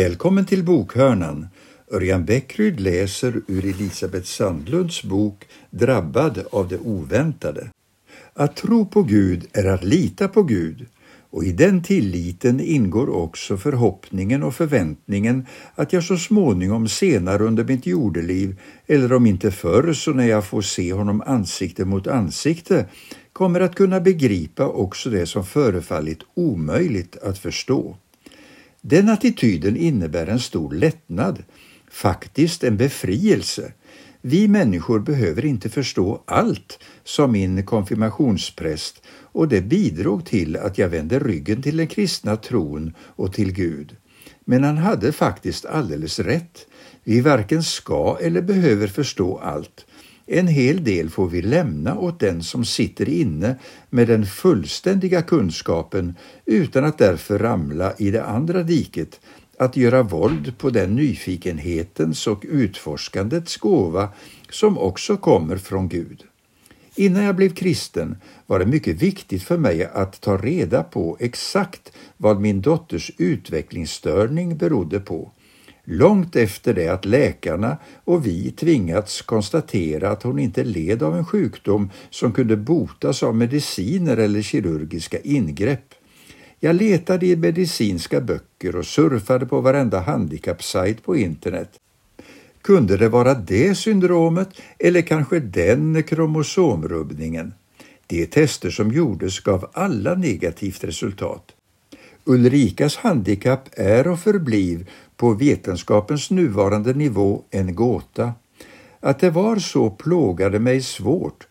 Välkommen till Bokhörnan. Örjan Bäckryd läser ur Elisabeth Sandlunds bok Drabbad av det oväntade. Att tro på Gud är att lita på Gud och i den tilliten ingår också förhoppningen och förväntningen att jag så småningom senare under mitt jordeliv, eller om inte förr så när jag får se honom ansikte mot ansikte, kommer att kunna begripa också det som förefallit omöjligt att förstå. Den attityden innebär en stor lättnad, faktiskt en befrielse. Vi människor behöver inte förstå allt, sa min konfirmationspräst och det bidrog till att jag vände ryggen till den kristna tron och till Gud. Men han hade faktiskt alldeles rätt. Vi varken ska eller behöver förstå allt. En hel del får vi lämna åt den som sitter inne med den fullständiga kunskapen utan att därför ramla i det andra diket, att göra våld på den nyfikenhetens och utforskandets gåva som också kommer från Gud. Innan jag blev kristen var det mycket viktigt för mig att ta reda på exakt vad min dotters utvecklingsstörning berodde på långt efter det att läkarna och vi tvingats konstatera att hon inte led av en sjukdom som kunde botas av mediciner eller kirurgiska ingrepp. Jag letade i medicinska böcker och surfade på varenda handikappsajt på internet. Kunde det vara det syndromet eller kanske den kromosomrubbningen? De tester som gjordes gav alla negativt resultat. Ulrikas handikapp är och förblir på vetenskapens nuvarande nivå en gåta. Att det var så plågade mig svårt.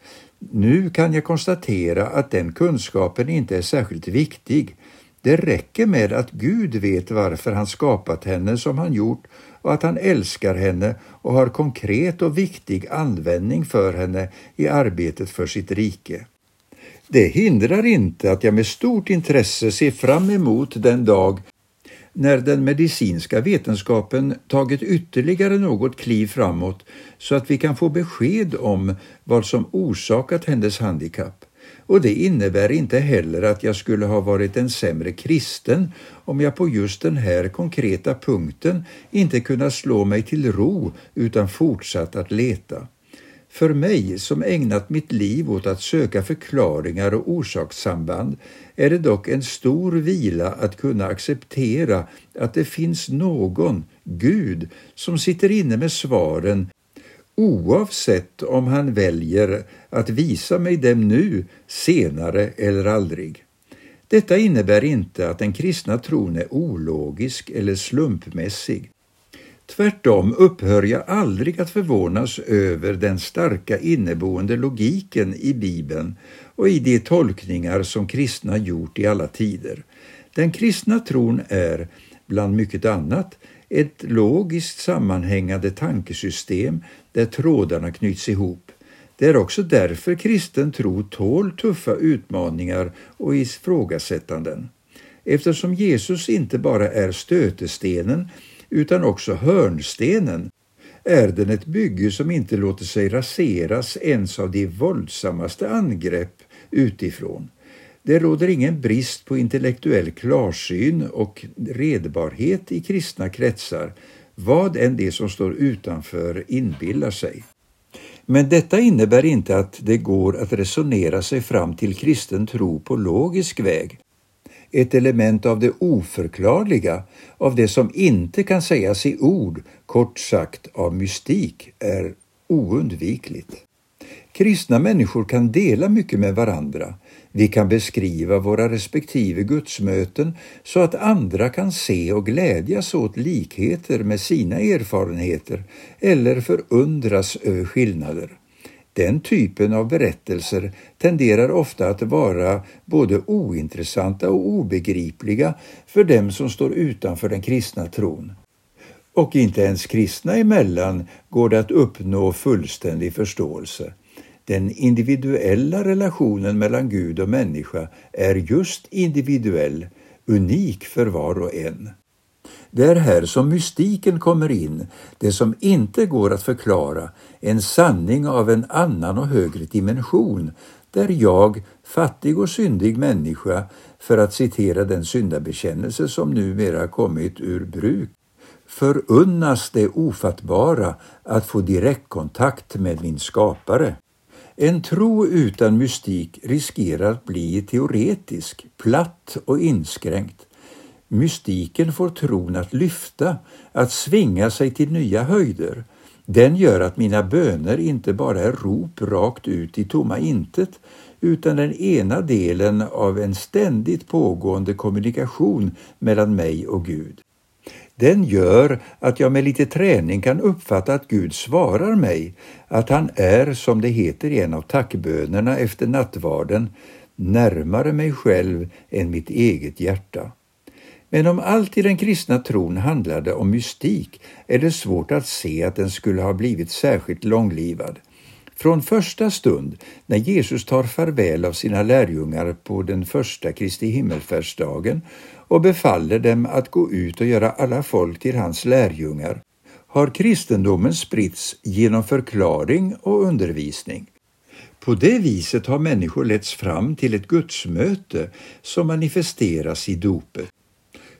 Nu kan jag konstatera att den kunskapen inte är särskilt viktig. Det räcker med att Gud vet varför han skapat henne som han gjort och att han älskar henne och har konkret och viktig användning för henne i arbetet för sitt rike. Det hindrar inte att jag med stort intresse ser fram emot den dag när den medicinska vetenskapen tagit ytterligare något kliv framåt så att vi kan få besked om vad som orsakat hennes handikapp. Och det innebär inte heller att jag skulle ha varit en sämre kristen om jag på just den här konkreta punkten inte kunnat slå mig till ro utan fortsatt att leta. För mig som ägnat mitt liv åt att söka förklaringar och orsakssamband är det dock en stor vila att kunna acceptera att det finns någon, Gud, som sitter inne med svaren oavsett om han väljer att visa mig dem nu, senare eller aldrig. Detta innebär inte att den kristna tron är ologisk eller slumpmässig. Tvärtom upphör jag aldrig att förvånas över den starka inneboende logiken i Bibeln och i de tolkningar som kristna gjort i alla tider. Den kristna tron är, bland mycket annat, ett logiskt sammanhängande tankesystem där trådarna knyts ihop. Det är också därför kristen tro tål tuffa utmaningar och ifrågasättanden. Eftersom Jesus inte bara är stötestenen utan också hörnstenen är den ett bygge som inte låter sig raseras ens av de våldsammaste angrepp utifrån. Det råder ingen brist på intellektuell klarsyn och redbarhet i kristna kretsar, vad än det som står utanför inbillar sig. Men detta innebär inte att det går att resonera sig fram till kristen tro på logisk väg ett element av det oförklarliga, av det som inte kan sägas i ord, kort sagt av mystik, är oundvikligt. Kristna människor kan dela mycket med varandra. Vi kan beskriva våra respektive gudsmöten så att andra kan se och glädjas åt likheter med sina erfarenheter eller förundras över skillnader. Den typen av berättelser tenderar ofta att vara både ointressanta och obegripliga för dem som står utanför den kristna tron. Och inte ens kristna emellan går det att uppnå fullständig förståelse. Den individuella relationen mellan Gud och människa är just individuell, unik för var och en. Det är här som mystiken kommer in, det som inte går att förklara, en sanning av en annan och högre dimension, där jag, fattig och syndig människa, för att citera den syndabekännelse som numera kommit ur bruk, förunnas det ofattbara att få direktkontakt med min skapare. En tro utan mystik riskerar att bli teoretisk, platt och inskränkt. Mystiken får tron att lyfta, att svinga sig till nya höjder. Den gör att mina böner inte bara är rop rakt ut i tomma intet, utan den ena delen av en ständigt pågående kommunikation mellan mig och Gud. Den gör att jag med lite träning kan uppfatta att Gud svarar mig, att han är, som det heter i en av tackbönerna efter nattvarden, närmare mig själv än mitt eget hjärta. Men om allt i den kristna tron handlade om mystik är det svårt att se att den skulle ha blivit särskilt långlivad. Från första stund när Jesus tar farväl av sina lärjungar på den första Kristi himmelfärdsdagen och befaller dem att gå ut och göra alla folk till hans lärjungar har kristendomen spritts genom förklaring och undervisning. På det viset har människor letts fram till ett gudsmöte som manifesteras i dopet.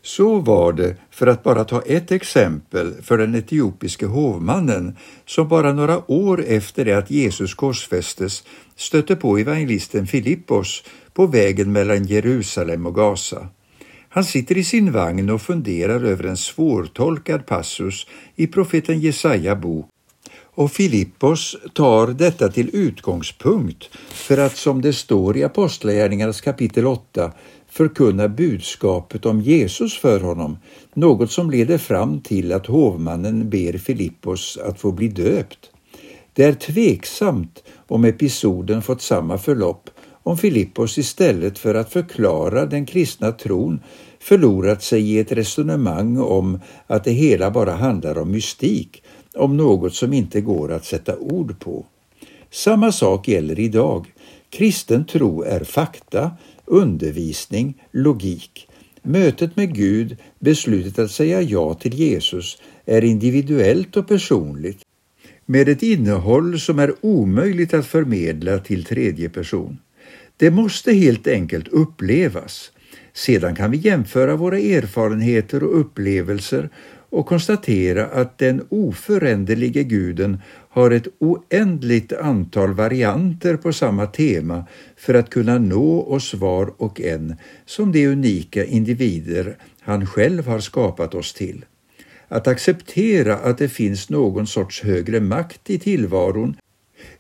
Så var det, för att bara ta ett exempel, för den etiopiske hovmannen som bara några år efter det att Jesus korsfästes stötte på evangelisten Filippos på vägen mellan Jerusalem och Gaza. Han sitter i sin vagn och funderar över en svårtolkad passus i profeten Jesaja bok och Filippos tar detta till utgångspunkt för att, som det står i Apostlagärningarnas kapitel 8, förkunna budskapet om Jesus för honom, något som leder fram till att hovmannen ber Filippos att få bli döpt. Det är tveksamt om episoden fått samma förlopp om Filippos istället för att förklara den kristna tron förlorat sig i ett resonemang om att det hela bara handlar om mystik, om något som inte går att sätta ord på. Samma sak gäller idag. Kristen tro är fakta, undervisning, logik. Mötet med Gud, beslutet att säga ja till Jesus, är individuellt och personligt med ett innehåll som är omöjligt att förmedla till tredje person. Det måste helt enkelt upplevas. Sedan kan vi jämföra våra erfarenheter och upplevelser och konstatera att den oföränderlige guden har ett oändligt antal varianter på samma tema för att kunna nå oss var och en som de unika individer han själv har skapat oss till. Att acceptera att det finns någon sorts högre makt i tillvaron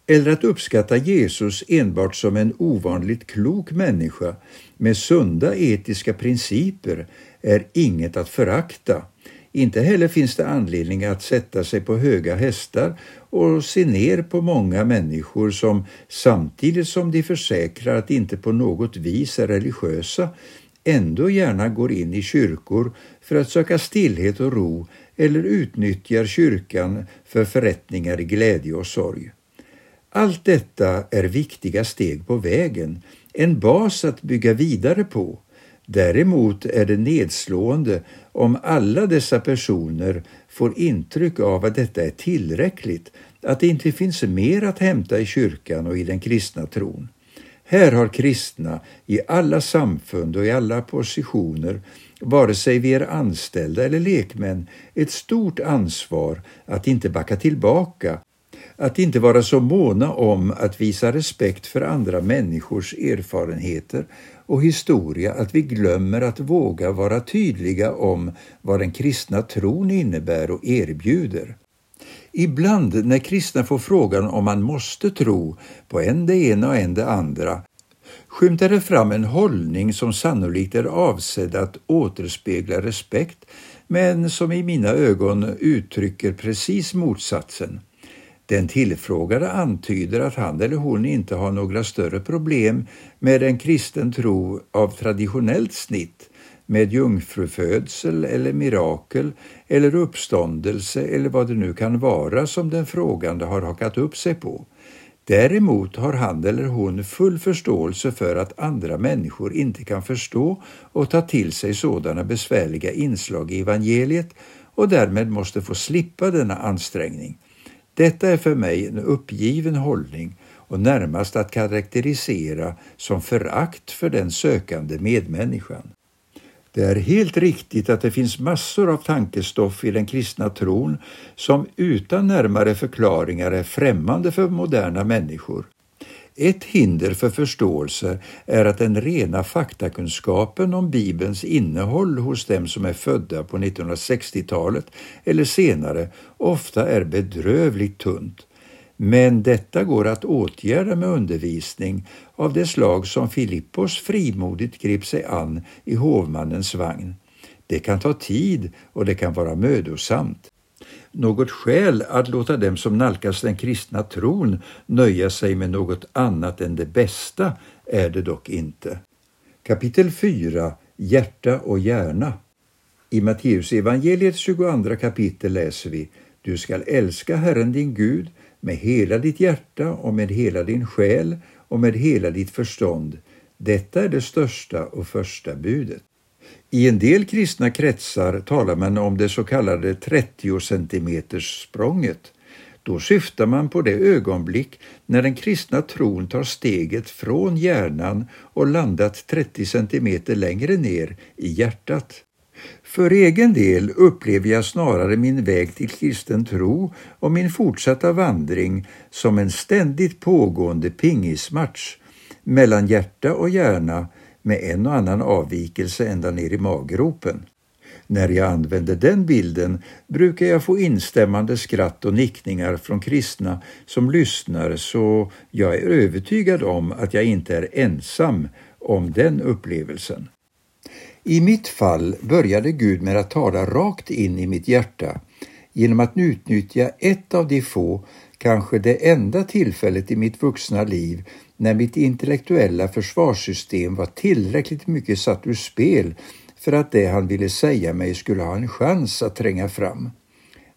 eller att uppskatta Jesus enbart som en ovanligt klok människa med sunda etiska principer är inget att förakta. Inte heller finns det anledning att sätta sig på höga hästar och se ner på många människor som samtidigt som de försäkrar att inte på något vis är religiösa ändå gärna går in i kyrkor för att söka stillhet och ro eller utnyttjar kyrkan för förrättningar i glädje och sorg. Allt detta är viktiga steg på vägen, en bas att bygga vidare på. Däremot är det nedslående om alla dessa personer får intryck av att detta är tillräckligt, att det inte finns mer att hämta i kyrkan och i den kristna tron. Här har kristna i alla samfund och i alla positioner, vare sig vi är anställda eller lekmän, ett stort ansvar att inte backa tillbaka att inte vara så måna om att visa respekt för andra människors erfarenheter och historia att vi glömmer att våga vara tydliga om vad den kristna tron innebär och erbjuder. Ibland när kristna får frågan om man måste tro på en det ena och en det andra skymtar det fram en hållning som sannolikt är avsedd att återspegla respekt men som i mina ögon uttrycker precis motsatsen. Den tillfrågade antyder att han eller hon inte har några större problem med en kristen tro av traditionellt snitt, med jungfrufödsel eller mirakel eller uppståndelse eller vad det nu kan vara som den frågande har hakat upp sig på. Däremot har han eller hon full förståelse för att andra människor inte kan förstå och ta till sig sådana besvärliga inslag i evangeliet och därmed måste få slippa denna ansträngning. Detta är för mig en uppgiven hållning och närmast att karaktärisera som förakt för den sökande medmänniskan. Det är helt riktigt att det finns massor av tankestoff i den kristna tron som utan närmare förklaringar är främmande för moderna människor. Ett hinder för förståelse är att den rena faktakunskapen om Bibelns innehåll hos dem som är födda på 1960-talet eller senare ofta är bedrövligt tunt. Men detta går att åtgärda med undervisning av det slag som Filippos frimodigt grep sig an i hovmannens vagn. Det kan ta tid och det kan vara mödosamt. Något skäl att låta dem som nalkas den kristna tron nöja sig med något annat än det bästa är det dock inte. Kapitel 4 Hjärta och hjärna I Matteus evangeliets 22 kapitel läser vi Du skall älska Herren din Gud med hela ditt hjärta och med hela din själ och med hela ditt förstånd. Detta är det största och första budet. I en del kristna kretsar talar man om det så kallade 30 centimeters språnget. Då syftar man på det ögonblick när den kristna tron tar steget från hjärnan och landat 30 centimeter längre ner i hjärtat. För egen del upplever jag snarare min väg till kristen tro och min fortsatta vandring som en ständigt pågående pingismatch mellan hjärta och hjärna med en och annan avvikelse ända ner i maggropen. När jag använder den bilden brukar jag få instämmande skratt och nickningar från kristna som lyssnar så jag är övertygad om att jag inte är ensam om den upplevelsen. I mitt fall började Gud med att tala rakt in i mitt hjärta genom att utnyttja ett av de få, kanske det enda tillfället i mitt vuxna liv när mitt intellektuella försvarssystem var tillräckligt mycket satt ur spel för att det han ville säga mig skulle ha en chans att tränga fram.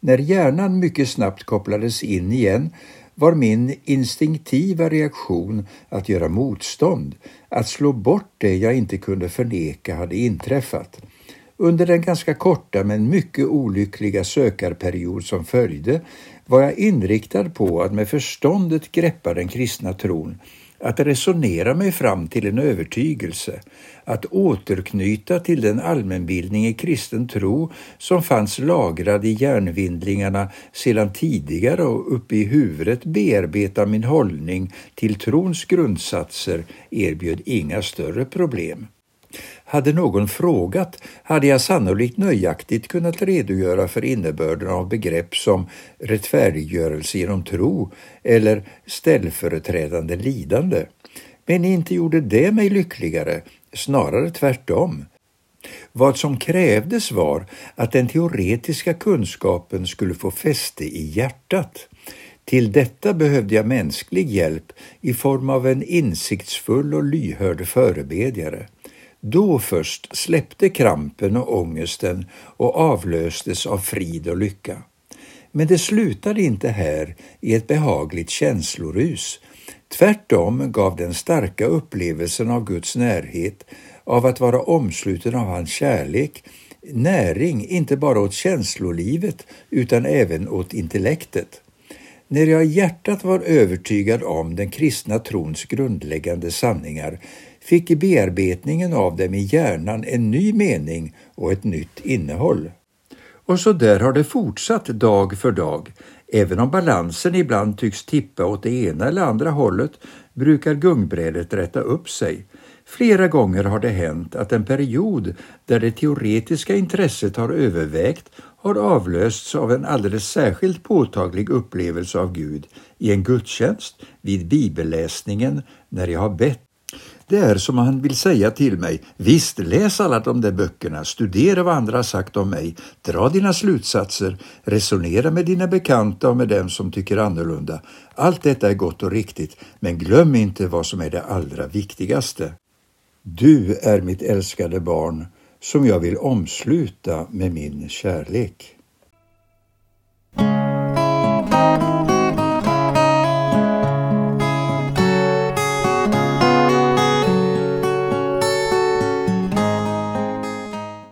När hjärnan mycket snabbt kopplades in igen var min instinktiva reaktion att göra motstånd, att slå bort det jag inte kunde förneka hade inträffat. Under den ganska korta men mycket olyckliga sökarperiod som följde var jag inriktad på att med förståndet greppa den kristna tron att resonera mig fram till en övertygelse, att återknyta till den allmänbildning i kristen tro som fanns lagrad i hjärnvindlingarna sedan tidigare och uppe i huvudet bearbeta min hållning till trons grundsatser erbjöd inga större problem. Hade någon frågat hade jag sannolikt nöjaktigt kunnat redogöra för innebörden av begrepp som rättfärdiggörelse genom tro eller ställföreträdande lidande. Men inte gjorde det mig lyckligare, snarare tvärtom. Vad som krävdes var att den teoretiska kunskapen skulle få fäste i hjärtat. Till detta behövde jag mänsklig hjälp i form av en insiktsfull och lyhörd förebedjare. Då först släppte krampen och ångesten och avlöstes av frid och lycka. Men det slutade inte här i ett behagligt känslorus. Tvärtom gav den starka upplevelsen av Guds närhet, av att vara omsluten av hans kärlek, näring inte bara åt känslolivet utan även åt intellektet. När jag i hjärtat var övertygad om den kristna trons grundläggande sanningar fick i bearbetningen av dem i hjärnan en ny mening och ett nytt innehåll. Och så där har det fortsatt dag för dag. Även om balansen ibland tycks tippa åt det ena eller andra hållet brukar gungbrädet rätta upp sig. Flera gånger har det hänt att en period där det teoretiska intresset har övervägt har avlösts av en alldeles särskilt påtaglig upplevelse av Gud i en gudstjänst, vid bibelläsningen, när jag har bett det är som han vill säga till mig, visst läs alla de där böckerna, studera vad andra har sagt om mig, dra dina slutsatser, resonera med dina bekanta och med dem som tycker annorlunda. Allt detta är gott och riktigt, men glöm inte vad som är det allra viktigaste. Du är mitt älskade barn som jag vill omsluta med min kärlek.